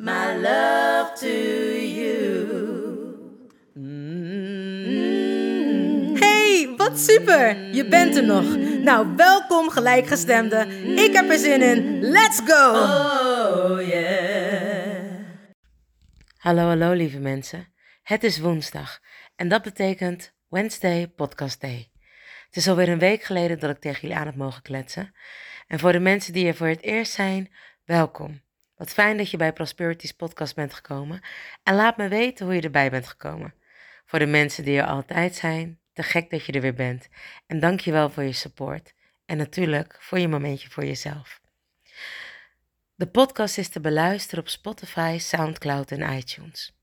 my love to you. Hey, wat super! Je bent er nog. Nou, welkom gelijkgestemde. Ik heb er zin in. Let's go! Oh yeah. Hallo, hallo lieve mensen. Het is woensdag en dat betekent Wednesday Podcast Day. Het is alweer een week geleden dat ik tegen jullie aan heb mogen kletsen. En voor de mensen die er voor het eerst zijn, welkom. Wat fijn dat je bij Prosperities podcast bent gekomen. En laat me weten hoe je erbij bent gekomen. Voor de mensen die er altijd zijn, te gek dat je er weer bent. En dank je wel voor je support. En natuurlijk voor je momentje voor jezelf. De podcast is te beluisteren op Spotify, SoundCloud en iTunes.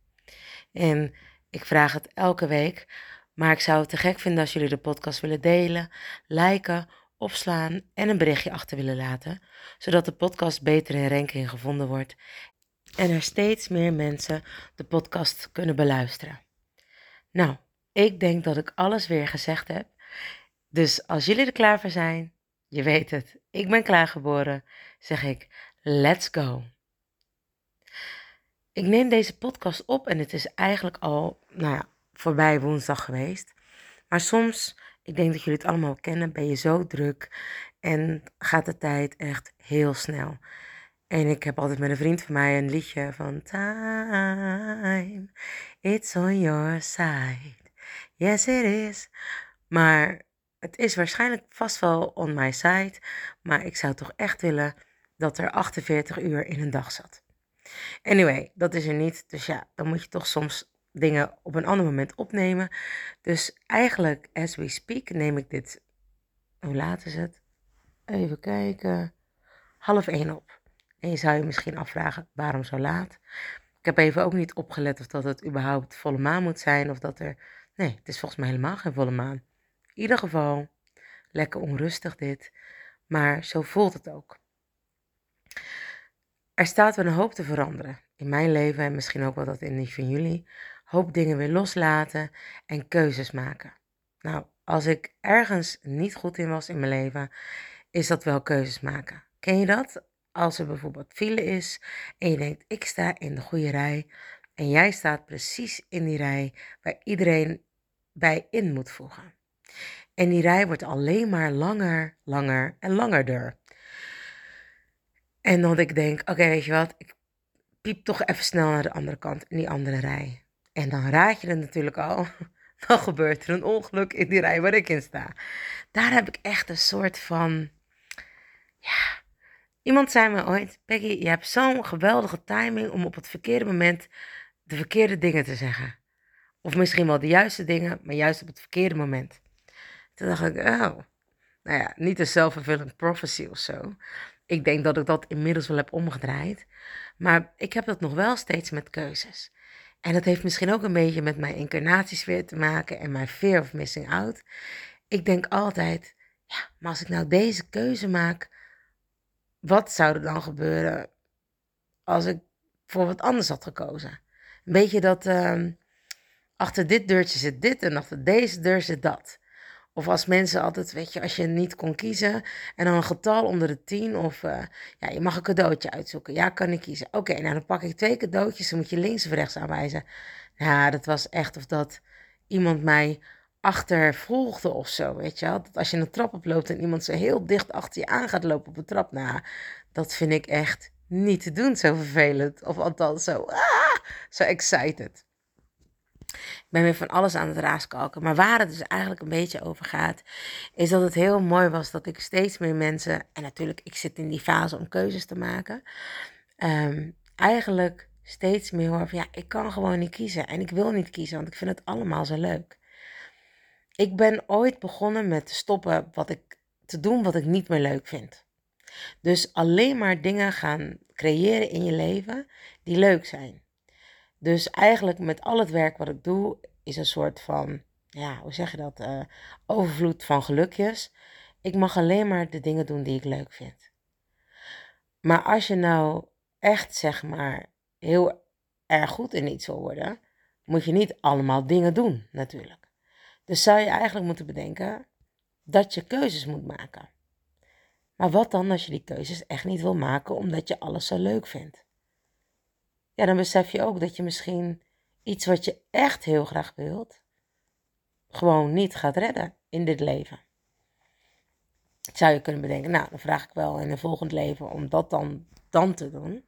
En ik vraag het elke week, maar ik zou het te gek vinden als jullie de podcast willen delen, liken, opslaan en een berichtje achter willen laten, zodat de podcast beter in ranking gevonden wordt en er steeds meer mensen de podcast kunnen beluisteren. Nou, ik denk dat ik alles weer gezegd heb. Dus als jullie er klaar voor zijn, je weet het, ik ben klaargeboren, zeg ik let's go. Ik neem deze podcast op en het is eigenlijk al, nou ja, voorbij woensdag geweest. Maar soms, ik denk dat jullie het allemaal kennen, ben je zo druk en gaat de tijd echt heel snel. En ik heb altijd met een vriend van mij een liedje van Time, it's on your side. Yes, it is. Maar het is waarschijnlijk vast wel on my side. Maar ik zou toch echt willen dat er 48 uur in een dag zat. Anyway, dat is er niet. Dus ja, dan moet je toch soms dingen op een ander moment opnemen. Dus eigenlijk, as we speak, neem ik dit. Hoe laat is het? Even kijken. Half één op. En je zou je misschien afvragen, waarom zo laat? Ik heb even ook niet opgelet of dat het überhaupt volle maan moet zijn. Of dat er. Nee, het is volgens mij helemaal geen volle maan. In ieder geval, lekker onrustig dit. Maar zo voelt het ook. Er staat wel een hoop te veranderen. In mijn leven en misschien ook wel dat in die van jullie. Hoop dingen weer loslaten en keuzes maken. Nou, als ik ergens niet goed in was in mijn leven, is dat wel keuzes maken. Ken je dat? Als er bijvoorbeeld file is en je denkt, ik sta in de goede rij. En jij staat precies in die rij waar iedereen bij in moet voegen. En die rij wordt alleen maar langer, langer en langerder. En dat ik denk, oké, weet je wat, ik piep toch even snel naar de andere kant, in die andere rij. En dan raad je het natuurlijk al, dan gebeurt er een ongeluk in die rij waar ik in sta. Daar heb ik echt een soort van, ja, iemand zei me ooit, Peggy, je hebt zo'n geweldige timing om op het verkeerde moment de verkeerde dingen te zeggen. Of misschien wel de juiste dingen, maar juist op het verkeerde moment. Toen dacht ik, oh, nou ja, niet een self-fulfilling prophecy of zo. Ik denk dat ik dat inmiddels wel heb omgedraaid. Maar ik heb dat nog wel steeds met keuzes. En dat heeft misschien ook een beetje met mijn incarnatiesfeer te maken en mijn fear of missing out. Ik denk altijd, ja, maar als ik nou deze keuze maak, wat zou er dan gebeuren als ik voor wat anders had gekozen? Een beetje dat ehm, achter dit deurtje zit dit en achter deze deur zit dat. Of als mensen altijd, weet je, als je niet kon kiezen en dan een getal onder de tien. Of uh, ja, je mag een cadeautje uitzoeken. Ja, kan ik kiezen. Oké, nou dan pak ik twee cadeautjes. Dan moet je links of rechts aanwijzen. Ja, dat was echt of dat iemand mij achtervolgde of zo, weet je wel. Dat als je een trap oploopt en iemand zo heel dicht achter je aan gaat lopen op de trap. Nou, dat vind ik echt niet te doen, zo vervelend. Of althans zo, ah, zo excited. Ben weer van alles aan het raaskalken. Maar waar het dus eigenlijk een beetje over gaat, is dat het heel mooi was dat ik steeds meer mensen, en natuurlijk, ik zit in die fase om keuzes te maken, um, eigenlijk steeds meer hoor van ja, ik kan gewoon niet kiezen. En ik wil niet kiezen, want ik vind het allemaal zo leuk. Ik ben ooit begonnen met stoppen wat ik, te doen wat ik niet meer leuk vind. Dus alleen maar dingen gaan creëren in je leven die leuk zijn. Dus eigenlijk met al het werk wat ik doe, is een soort van, ja, hoe zeg je dat? Uh, overvloed van gelukjes. Ik mag alleen maar de dingen doen die ik leuk vind. Maar als je nou echt, zeg maar, heel erg goed in iets wil worden, moet je niet allemaal dingen doen, natuurlijk. Dus zou je eigenlijk moeten bedenken dat je keuzes moet maken. Maar wat dan als je die keuzes echt niet wil maken omdat je alles zo leuk vindt? Ja, dan besef je ook dat je misschien iets wat je echt heel graag wilt, gewoon niet gaat redden in dit leven. Zou je kunnen bedenken, nou, dan vraag ik wel in een volgend leven om dat dan, dan te doen.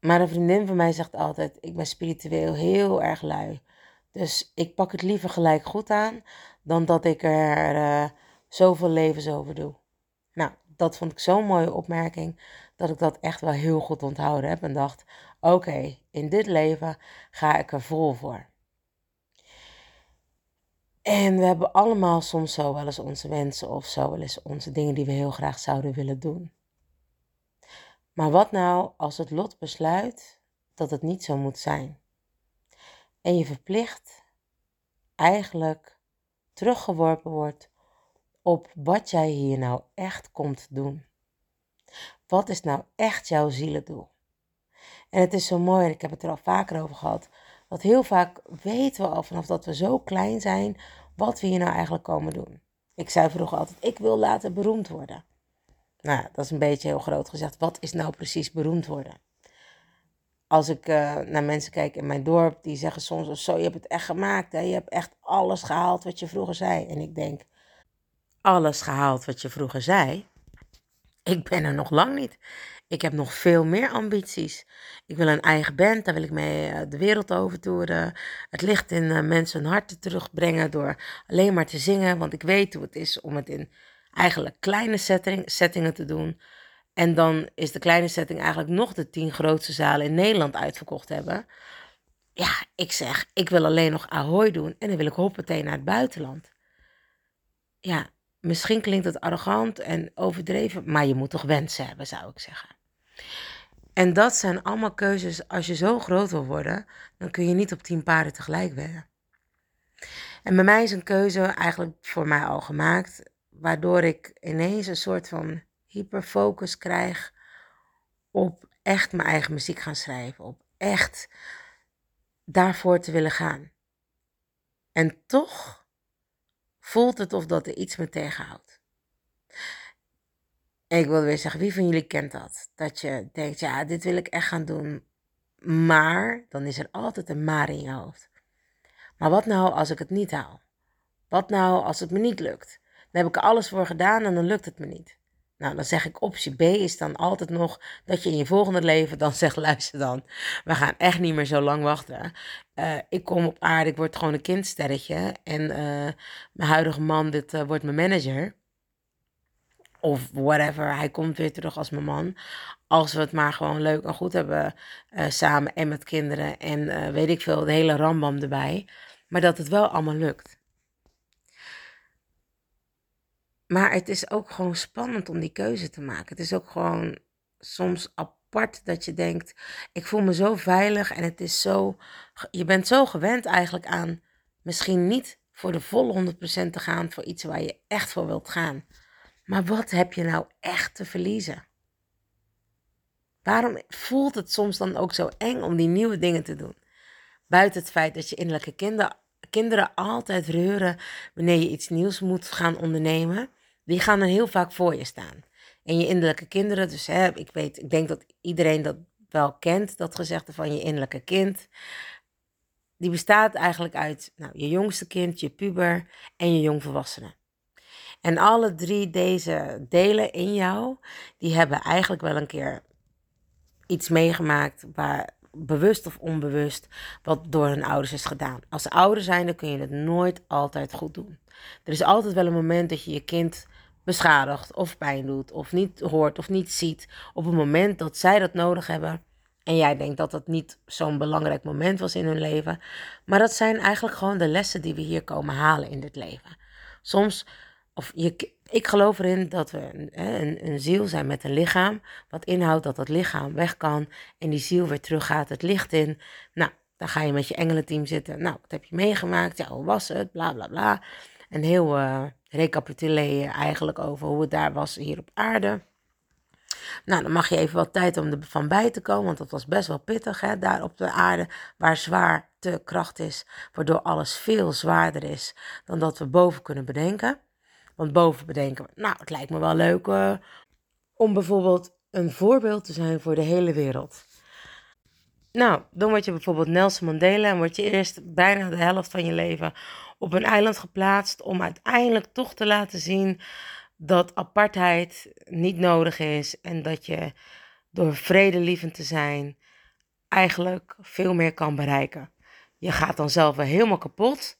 Maar een vriendin van mij zegt altijd: Ik ben spiritueel heel erg lui. Dus ik pak het liever gelijk goed aan dan dat ik er uh, zoveel levens over doe. Nou, dat vond ik zo'n mooie opmerking dat ik dat echt wel heel goed onthouden heb en dacht: Oké, in dit leven ga ik er vol voor. En we hebben allemaal soms zo wel eens onze wensen of zo wel eens onze dingen die we heel graag zouden willen doen. Maar wat nou als het lot besluit dat het niet zo moet zijn? En je verplicht eigenlijk teruggeworpen wordt op wat jij hier nou echt komt doen. Wat is nou echt jouw zielendoel? En het is zo mooi, en ik heb het er al vaker over gehad, dat heel vaak weten we al vanaf dat we zo klein zijn, wat we hier nou eigenlijk komen doen. Ik zei vroeger altijd, ik wil later beroemd worden. Nou, dat is een beetje heel groot gezegd. Wat is nou precies beroemd worden? Als ik uh, naar mensen kijk in mijn dorp, die zeggen soms of zo, je hebt het echt gemaakt. Hè? Je hebt echt alles gehaald wat je vroeger zei. En ik denk, alles gehaald wat je vroeger zei? Ik ben er nog lang niet. Ik heb nog veel meer ambities. Ik wil een eigen band, daar wil ik mee eh, de wereld over toeren. Het licht in uh, mensen hun harten terugbrengen door alleen maar te zingen. Want ik weet hoe het is om het in eigenlijk kleine setting, settingen te doen. En dan is de kleine setting eigenlijk nog de tien grootste zalen in Nederland uitverkocht hebben. Ja, ik zeg, ik wil alleen nog Ahoy doen en dan wil ik hoppatee naar het buitenland. Ja, misschien klinkt het arrogant en overdreven, maar je moet toch wensen hebben, zou ik zeggen. En dat zijn allemaal keuzes. Als je zo groot wil worden, dan kun je niet op tien paarden tegelijk wedden. En bij mij is een keuze eigenlijk voor mij al gemaakt waardoor ik ineens een soort van hyperfocus krijg op echt mijn eigen muziek gaan schrijven, op echt daarvoor te willen gaan. En toch voelt het of dat er iets me tegenhoudt. En ik wil weer zeggen, wie van jullie kent dat? Dat je denkt, ja, dit wil ik echt gaan doen. Maar, dan is er altijd een maar in je hoofd. Maar wat nou als ik het niet haal? Wat nou als het me niet lukt? Daar heb ik alles voor gedaan en dan lukt het me niet. Nou, dan zeg ik optie B is dan altijd nog dat je in je volgende leven dan zegt, luister dan, we gaan echt niet meer zo lang wachten. Uh, ik kom op aarde, ik word gewoon een kindsterretje en uh, mijn huidige man, dit uh, wordt mijn manager. Of whatever, hij komt weer terug als mijn man. Als we het maar gewoon leuk en goed hebben samen en met kinderen en weet ik veel, de hele rambam erbij. Maar dat het wel allemaal lukt. Maar het is ook gewoon spannend om die keuze te maken. Het is ook gewoon soms apart dat je denkt: ik voel me zo veilig en het is zo. Je bent zo gewend eigenlijk aan misschien niet voor de volle 100% te gaan voor iets waar je echt voor wilt gaan. Maar wat heb je nou echt te verliezen? Waarom voelt het soms dan ook zo eng om die nieuwe dingen te doen? Buiten het feit dat je innerlijke kinder, kinderen altijd reuren wanneer je iets nieuws moet gaan ondernemen die gaan dan heel vaak voor je staan. En je innerlijke kinderen, dus hè, ik weet, ik denk dat iedereen dat wel kent, dat gezegde van je innerlijke kind. Die bestaat eigenlijk uit nou, je jongste kind, je puber en je jongvolwassene. En alle drie deze delen in jou, die hebben eigenlijk wel een keer iets meegemaakt waar, bewust of onbewust, wat door hun ouders is gedaan. Als ouder zijn, dan kun je het nooit altijd goed doen. Er is altijd wel een moment dat je je kind beschadigt of pijn doet of niet hoort of niet ziet op het moment dat zij dat nodig hebben. En jij denkt dat dat niet zo'n belangrijk moment was in hun leven. Maar dat zijn eigenlijk gewoon de lessen die we hier komen halen in dit leven. Soms, of ik geloof erin dat we een, een, een, ziel zijn met een lichaam. Wat inhoudt dat dat lichaam weg kan en die ziel weer terug gaat het licht in. Nou, dan ga je met je engelenteam zitten. Nou, wat heb je meegemaakt? Ja, hoe was het? Bla bla bla. En heel uh, recapituleren eigenlijk over hoe het daar was hier op aarde. Nou, dan mag je even wat tijd om er van bij te komen, want dat was best wel pittig hè, daar op de aarde, waar zwaar te kracht is, waardoor alles veel zwaarder is dan dat we boven kunnen bedenken. Want boven bedenken nou, het lijkt me wel leuk uh, om bijvoorbeeld een voorbeeld te zijn voor de hele wereld. Nou, dan word je bijvoorbeeld Nelson Mandela en word je eerst bijna de helft van je leven op een eiland geplaatst om uiteindelijk toch te laten zien dat apartheid niet nodig is en dat je door vredelievend te zijn eigenlijk veel meer kan bereiken. Je gaat dan zelf wel helemaal kapot,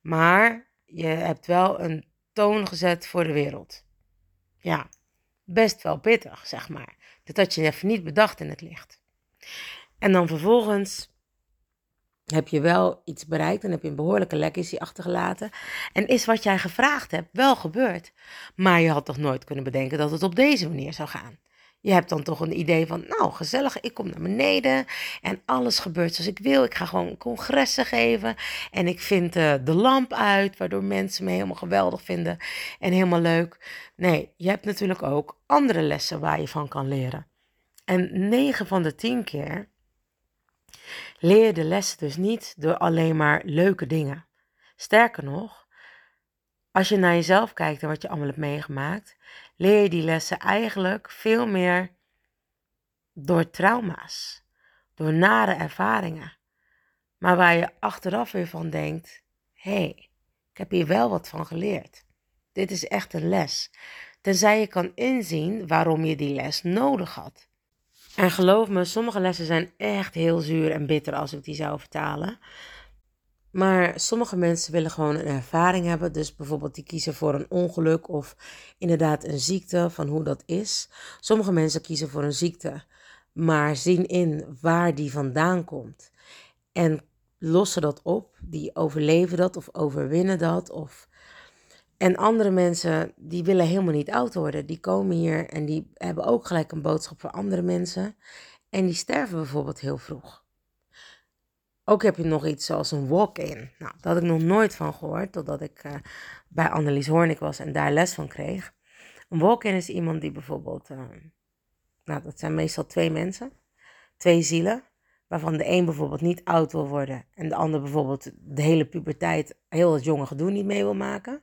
maar je hebt wel een toon gezet voor de wereld. Ja, best wel pittig, zeg maar. Dat had je even niet bedacht in het licht. En dan vervolgens heb je wel iets bereikt en heb je een behoorlijke legacy achtergelaten. En is wat jij gevraagd hebt wel gebeurd. Maar je had toch nooit kunnen bedenken dat het op deze manier zou gaan. Je hebt dan toch een idee van, nou gezellig, ik kom naar beneden en alles gebeurt zoals ik wil. Ik ga gewoon congressen geven en ik vind uh, de lamp uit, waardoor mensen me helemaal geweldig vinden en helemaal leuk. Nee, je hebt natuurlijk ook andere lessen waar je van kan leren. En 9 van de 10 keer leer de lessen dus niet door alleen maar leuke dingen. Sterker nog, als je naar jezelf kijkt en wat je allemaal hebt meegemaakt, leer je die lessen eigenlijk veel meer door trauma's, door nare ervaringen. Maar waar je achteraf weer van denkt: hé, hey, ik heb hier wel wat van geleerd. Dit is echt een les. Tenzij je kan inzien waarom je die les nodig had. En geloof me, sommige lessen zijn echt heel zuur en bitter als ik die zou vertalen. Maar sommige mensen willen gewoon een ervaring hebben. Dus bijvoorbeeld die kiezen voor een ongeluk of inderdaad een ziekte, van hoe dat is. Sommige mensen kiezen voor een ziekte, maar zien in waar die vandaan komt. En lossen dat op. Die overleven dat of overwinnen dat. Of en andere mensen, die willen helemaal niet oud worden. Die komen hier en die hebben ook gelijk een boodschap voor andere mensen. En die sterven bijvoorbeeld heel vroeg. Ook heb je nog iets zoals een walk-in. Nou, daar had ik nog nooit van gehoord, totdat ik uh, bij Annelies Hoornik was en daar les van kreeg. Een walk-in is iemand die bijvoorbeeld, uh, nou dat zijn meestal twee mensen, twee zielen, waarvan de een bijvoorbeeld niet oud wil worden en de ander bijvoorbeeld de hele puberteit heel het jonge gedoe niet mee wil maken.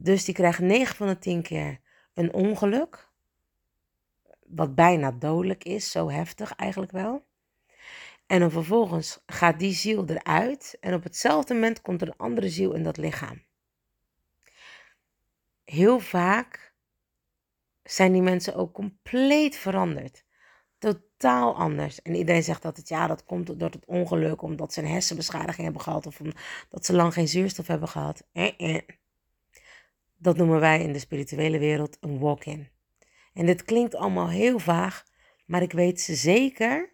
Dus die krijgen 9 van de 10 keer een ongeluk. Wat bijna dodelijk is, zo heftig eigenlijk wel. En dan vervolgens gaat die ziel eruit en op hetzelfde moment komt er een andere ziel in dat lichaam. Heel vaak zijn die mensen ook compleet veranderd. Totaal anders. En iedereen zegt dat het ja, dat komt door het ongeluk, omdat ze een hersenbeschadiging hebben gehad of omdat ze lang geen zuurstof hebben gehad. Eh, eh. Dat noemen wij in de spirituele wereld een walk-in. En dit klinkt allemaal heel vaag, maar ik weet zeker.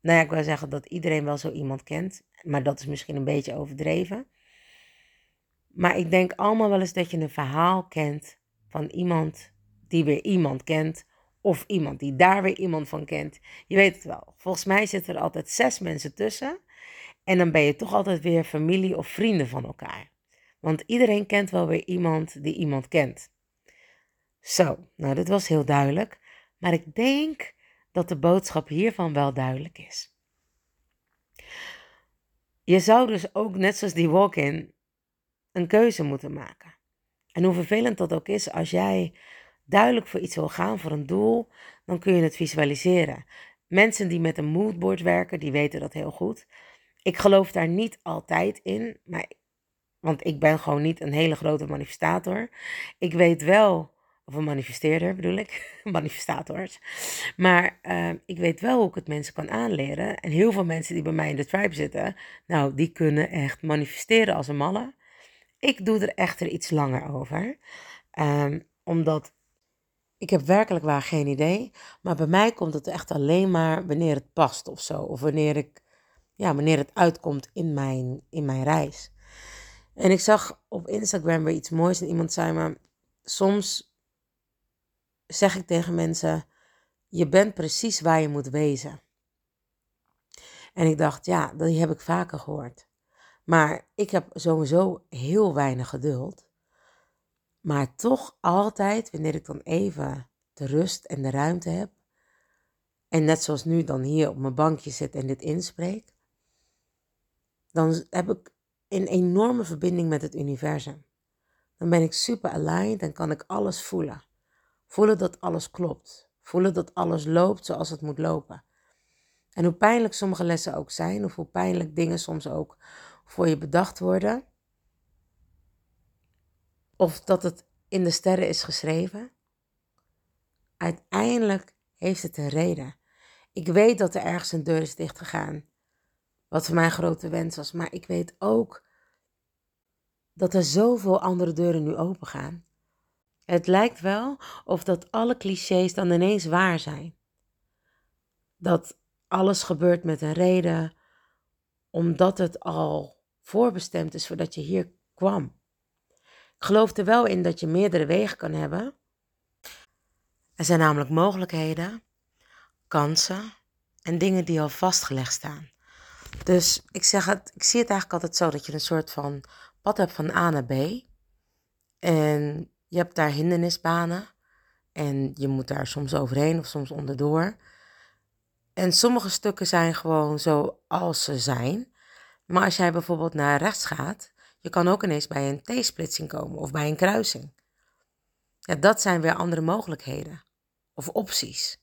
Nou ja, ik wil zeggen dat iedereen wel zo iemand kent, maar dat is misschien een beetje overdreven. Maar ik denk allemaal wel eens dat je een verhaal kent van iemand die weer iemand kent, of iemand die daar weer iemand van kent. Je weet het wel. Volgens mij zitten er altijd zes mensen tussen. En dan ben je toch altijd weer familie of vrienden van elkaar. Want iedereen kent wel weer iemand die iemand kent. Zo, nou dat was heel duidelijk. Maar ik denk dat de boodschap hiervan wel duidelijk is. Je zou dus ook, net zoals die walk-in, een keuze moeten maken. En hoe vervelend dat ook is, als jij duidelijk voor iets wil gaan, voor een doel, dan kun je het visualiseren. Mensen die met een moodboard werken, die weten dat heel goed. Ik geloof daar niet altijd in, maar want ik ben gewoon niet een hele grote manifestator. Ik weet wel Of een manifesteerder bedoel ik, manifestators. Maar uh, ik weet wel hoe ik het mensen kan aanleren. En heel veel mensen die bij mij in de tribe zitten, nou, die kunnen echt manifesteren als een malle. Ik doe er echter iets langer over. Um, omdat ik heb werkelijk waar geen idee. Maar bij mij komt het echt alleen maar wanneer het past of zo. Of wanneer, ik, ja, wanneer het uitkomt in mijn, in mijn reis. En ik zag op Instagram weer iets moois. En iemand zei me: Soms zeg ik tegen mensen: Je bent precies waar je moet wezen. En ik dacht: Ja, die heb ik vaker gehoord. Maar ik heb sowieso heel weinig geduld. Maar toch altijd, wanneer ik dan even de rust en de ruimte heb. En net zoals nu dan hier op mijn bankje zit en dit inspreek. Dan heb ik een enorme verbinding met het universum. Dan ben ik super aligned en kan ik alles voelen. Voelen dat alles klopt. Voelen dat alles loopt zoals het moet lopen. En hoe pijnlijk sommige lessen ook zijn, of hoe pijnlijk dingen soms ook voor je bedacht worden, of dat het in de sterren is geschreven. Uiteindelijk heeft het een reden. Ik weet dat er ergens een deur is dichtgegaan, wat voor mij een grote wens was, maar ik weet ook dat er zoveel andere deuren nu open gaan. Het lijkt wel of dat alle clichés dan ineens waar zijn. Dat alles gebeurt met een reden, omdat het al voorbestemd is voordat je hier kwam. Ik geloof er wel in dat je meerdere wegen kan hebben. Er zijn namelijk mogelijkheden, kansen en dingen die al vastgelegd staan. Dus ik, zeg het, ik zie het eigenlijk altijd zo dat je een soort van pad hebt van A naar B. En je hebt daar hindernisbanen. En je moet daar soms overheen of soms onderdoor. En sommige stukken zijn gewoon zoals ze zijn. Maar als jij bijvoorbeeld naar rechts gaat, je kan ook ineens bij een T-splitsing komen of bij een kruising. Ja, dat zijn weer andere mogelijkheden of opties.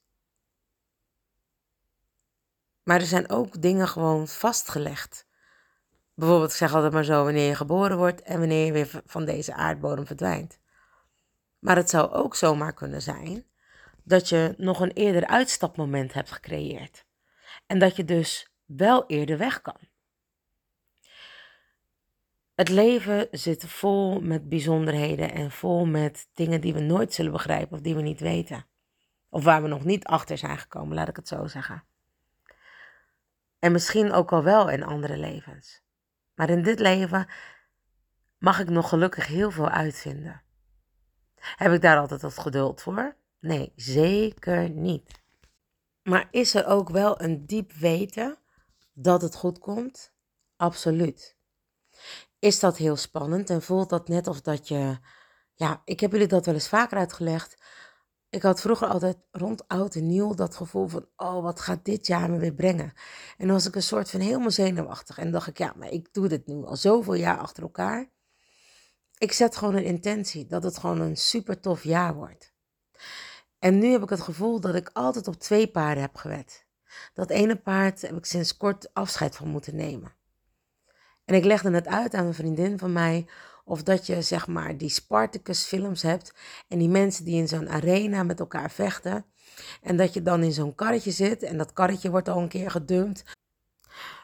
Maar er zijn ook dingen gewoon vastgelegd. Bijvoorbeeld, ik zeg altijd maar zo, wanneer je geboren wordt en wanneer je weer van deze aardbodem verdwijnt. Maar het zou ook zomaar kunnen zijn dat je nog een eerder uitstapmoment hebt gecreëerd. En dat je dus wel eerder weg kan. Het leven zit vol met bijzonderheden en vol met dingen die we nooit zullen begrijpen of die we niet weten. Of waar we nog niet achter zijn gekomen, laat ik het zo zeggen. En misschien ook al wel in andere levens. Maar in dit leven mag ik nog gelukkig heel veel uitvinden. Heb ik daar altijd wat geduld voor? Nee, zeker niet. Maar is er ook wel een diep weten dat het goed komt? Absoluut is dat heel spannend en voelt dat net of dat je, ja, ik heb jullie dat wel eens vaker uitgelegd. Ik had vroeger altijd rond oud en nieuw dat gevoel van, oh, wat gaat dit jaar me weer brengen? En dan was ik een soort van helemaal zenuwachtig. En dacht ik, ja, maar ik doe dit nu al zoveel jaar achter elkaar. Ik zet gewoon een intentie dat het gewoon een super tof jaar wordt. En nu heb ik het gevoel dat ik altijd op twee paarden heb gewet. Dat ene paard heb ik sinds kort afscheid van moeten nemen. En ik legde het uit aan een vriendin van mij. Of dat je zeg maar die Spartacus films hebt. En die mensen die in zo'n arena met elkaar vechten. En dat je dan in zo'n karretje zit. En dat karretje wordt al een keer gedumpt.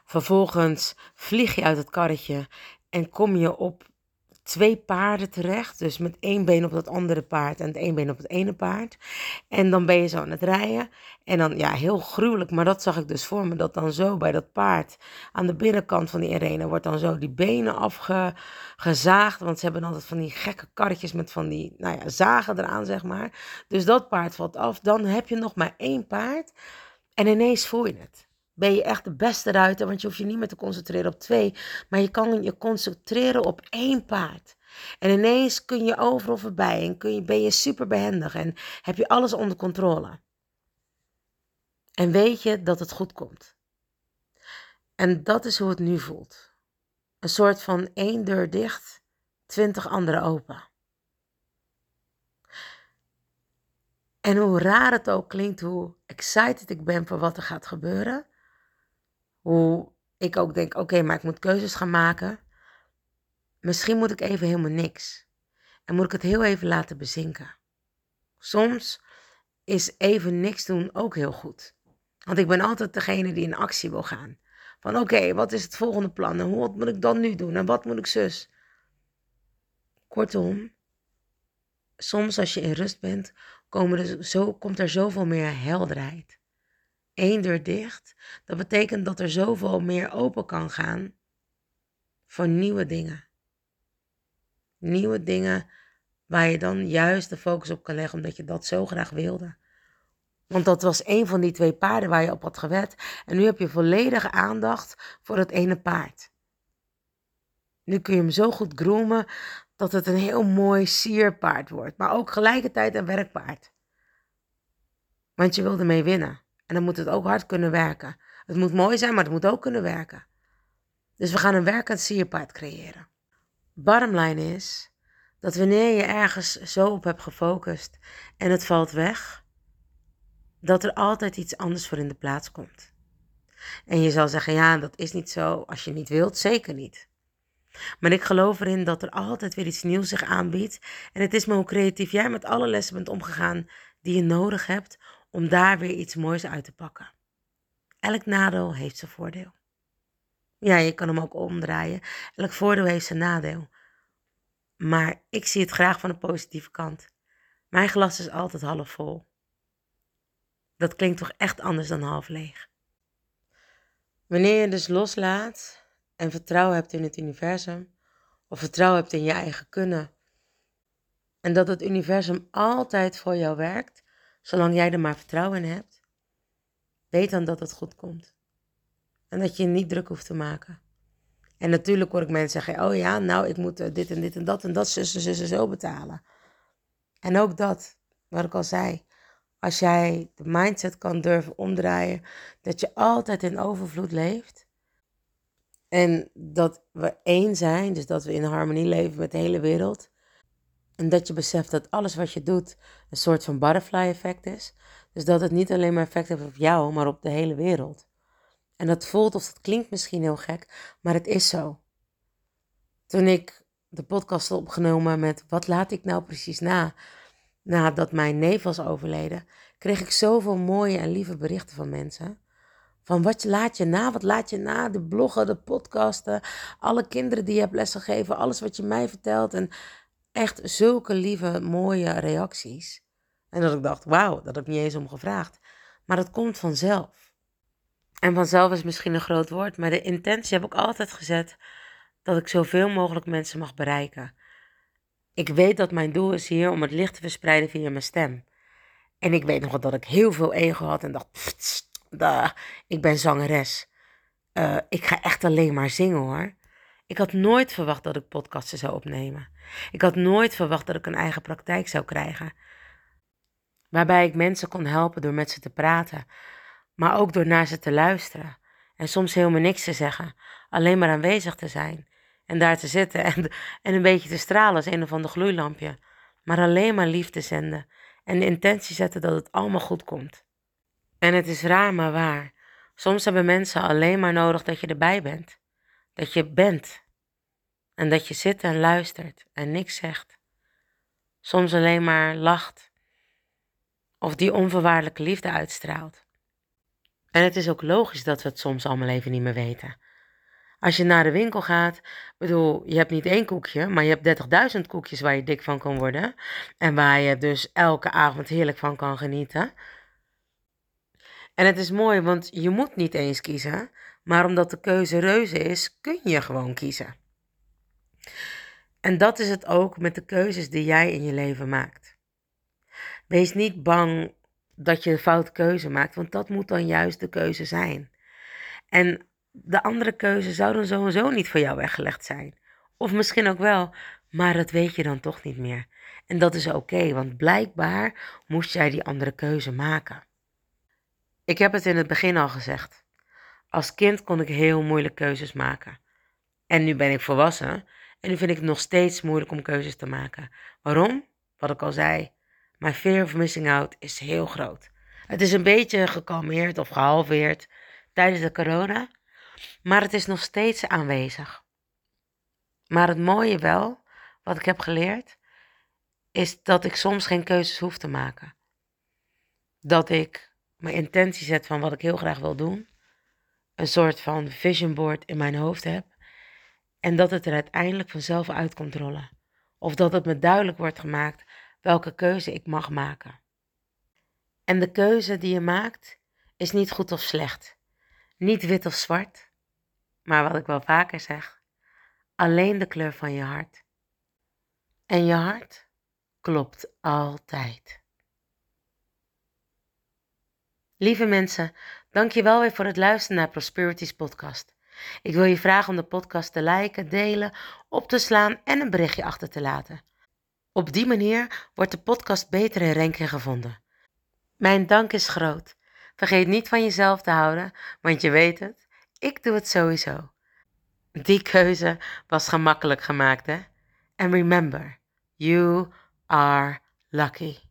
Vervolgens vlieg je uit het karretje. En kom je op twee paarden terecht. Dus met één been op dat andere paard en het één been op het ene paard. En dan ben je zo aan het rijden. En dan, ja, heel gruwelijk. Maar dat zag ik dus voor me. Dat dan zo bij dat paard aan de binnenkant van die arena wordt dan zo die benen afgezaagd. Want ze hebben altijd van die gekke karretjes met van die, nou ja, zagen eraan, zeg maar. Dus dat paard valt af. Dan heb je nog maar één paard. En ineens voel je het ben je echt de beste ruiter, want je hoeft je niet meer te concentreren op twee, maar je kan je concentreren op één paard. En ineens kun je overal voorbij en kun je, ben je super behendig en heb je alles onder controle. En weet je dat het goed komt. En dat is hoe het nu voelt. Een soort van één deur dicht, twintig andere open. En hoe raar het ook klinkt, hoe excited ik ben voor wat er gaat gebeuren, hoe ik ook denk, oké, maar ik moet keuzes gaan maken. Misschien moet ik even helemaal niks. En moet ik het heel even laten bezinken. Soms is even niks doen ook heel goed. Want ik ben altijd degene die in actie wil gaan. Van oké, wat is het volgende plan? En wat moet ik dan nu doen? En wat moet ik zus? Kortom, soms als je in rust bent, komen er zo, komt er zoveel meer helderheid. Eén deur dicht, dat betekent dat er zoveel meer open kan gaan voor nieuwe dingen. Nieuwe dingen waar je dan juist de focus op kan leggen, omdat je dat zo graag wilde. Want dat was een van die twee paarden waar je op had gewet. En nu heb je volledige aandacht voor het ene paard. Nu kun je hem zo goed groomen dat het een heel mooi sierpaard wordt. Maar ook gelijkertijd een werkpaard. Want je wil ermee winnen. En dan moet het ook hard kunnen werken. Het moet mooi zijn, maar het moet ook kunnen werken. Dus we gaan een werkend sierpaard creëren. Bottom line is dat wanneer je ergens zo op hebt gefocust en het valt weg, dat er altijd iets anders voor in de plaats komt. En je zal zeggen, ja, dat is niet zo als je niet wilt, zeker niet. Maar ik geloof erin dat er altijd weer iets nieuws zich aanbiedt. En het is me hoe creatief jij met alle lessen bent omgegaan die je nodig hebt om daar weer iets moois uit te pakken. Elk nadeel heeft zijn voordeel. Ja, je kan hem ook omdraaien. Elk voordeel heeft zijn nadeel. Maar ik zie het graag van de positieve kant. Mijn glas is altijd half vol. Dat klinkt toch echt anders dan half leeg. Wanneer je dus loslaat en vertrouwen hebt in het universum, of vertrouwen hebt in je eigen kunnen, en dat het universum altijd voor jou werkt, zolang jij er maar vertrouwen in hebt, weet dan dat het goed komt. En dat je je niet druk hoeft te maken. En natuurlijk hoor ik mensen zeggen: Oh ja, nou, ik moet eh, dit en dit en dat en dat, zussen, zussen, zo betalen. En ook dat, wat ik al zei. Als jij de mindset kan durven omdraaien, dat je altijd in overvloed leeft. En dat we één zijn, dus dat we in harmonie leven met de hele wereld. En dat je beseft dat alles wat je doet een soort van butterfly effect is. Dus dat het niet alleen maar effect heeft op jou, maar op de hele wereld. En dat voelt of dat klinkt misschien heel gek, maar het is zo. Toen ik de podcast had opgenomen met wat laat ik nou precies na, nadat mijn neef was overleden, kreeg ik zoveel mooie en lieve berichten van mensen. Van wat laat je na, wat laat je na, de bloggen, de podcasten, alle kinderen die je hebt lesgegeven, alles wat je mij vertelt. En echt zulke lieve, mooie reacties. En dat ik dacht, wauw, dat heb ik niet eens om gevraagd. Maar dat komt vanzelf. En vanzelf is misschien een groot woord, maar de intentie heb ik altijd gezet dat ik zoveel mogelijk mensen mag bereiken. Ik weet dat mijn doel is hier om het licht te verspreiden via mijn stem. En ik weet nog dat ik heel veel ego had en dacht, pst, ik ben zangeres. Uh, ik ga echt alleen maar zingen hoor. Ik had nooit verwacht dat ik podcasten zou opnemen. Ik had nooit verwacht dat ik een eigen praktijk zou krijgen. Waarbij ik mensen kon helpen door met ze te praten, maar ook door naar ze te luisteren. En soms helemaal niks te zeggen, alleen maar aanwezig te zijn. En daar te zitten en, en een beetje te stralen als een of ander gloeilampje. Maar alleen maar lief te zenden en de intentie zetten dat het allemaal goed komt. En het is raar, maar waar. Soms hebben mensen alleen maar nodig dat je erbij bent. Dat je bent. En dat je zit en luistert en niks zegt. Soms alleen maar lacht. Of die onvoorwaardelijke liefde uitstraalt. En het is ook logisch dat we het soms allemaal even niet meer weten. Als je naar de winkel gaat, bedoel, je hebt niet één koekje, maar je hebt 30.000 koekjes waar je dik van kan worden. En waar je dus elke avond heerlijk van kan genieten. En het is mooi, want je moet niet eens kiezen, maar omdat de keuze reuze is, kun je gewoon kiezen. En dat is het ook met de keuzes die jij in je leven maakt. Wees niet bang dat je een fout keuze maakt, want dat moet dan juist de keuze zijn. En de andere keuze zou dan sowieso niet voor jou weggelegd zijn. Of misschien ook wel, maar dat weet je dan toch niet meer. En dat is oké, want blijkbaar moest jij die andere keuze maken. Ik heb het in het begin al gezegd. Als kind kon ik heel moeilijk keuzes maken. En nu ben ik volwassen en nu vind ik het nog steeds moeilijk om keuzes te maken. Waarom? Wat ik al zei, mijn fear of missing out is heel groot. Het is een beetje gekalmeerd of gehalveerd tijdens de corona, maar het is nog steeds aanwezig. Maar het mooie wel, wat ik heb geleerd, is dat ik soms geen keuzes hoef te maken. Dat ik mijn intentie zet van wat ik heel graag wil doen. Een soort van vision board in mijn hoofd heb. En dat het er uiteindelijk vanzelf uit komt rollen. Of dat het me duidelijk wordt gemaakt welke keuze ik mag maken. En de keuze die je maakt is niet goed of slecht. Niet wit of zwart. Maar wat ik wel vaker zeg, alleen de kleur van je hart. En je hart klopt altijd. Lieve mensen, dank je wel weer voor het luisteren naar Prosperities podcast. Ik wil je vragen om de podcast te liken, delen, op te slaan en een berichtje achter te laten. Op die manier wordt de podcast beter in ranking gevonden. Mijn dank is groot. Vergeet niet van jezelf te houden, want je weet het, ik doe het sowieso. Die keuze was gemakkelijk gemaakt, hè? En remember, you are lucky.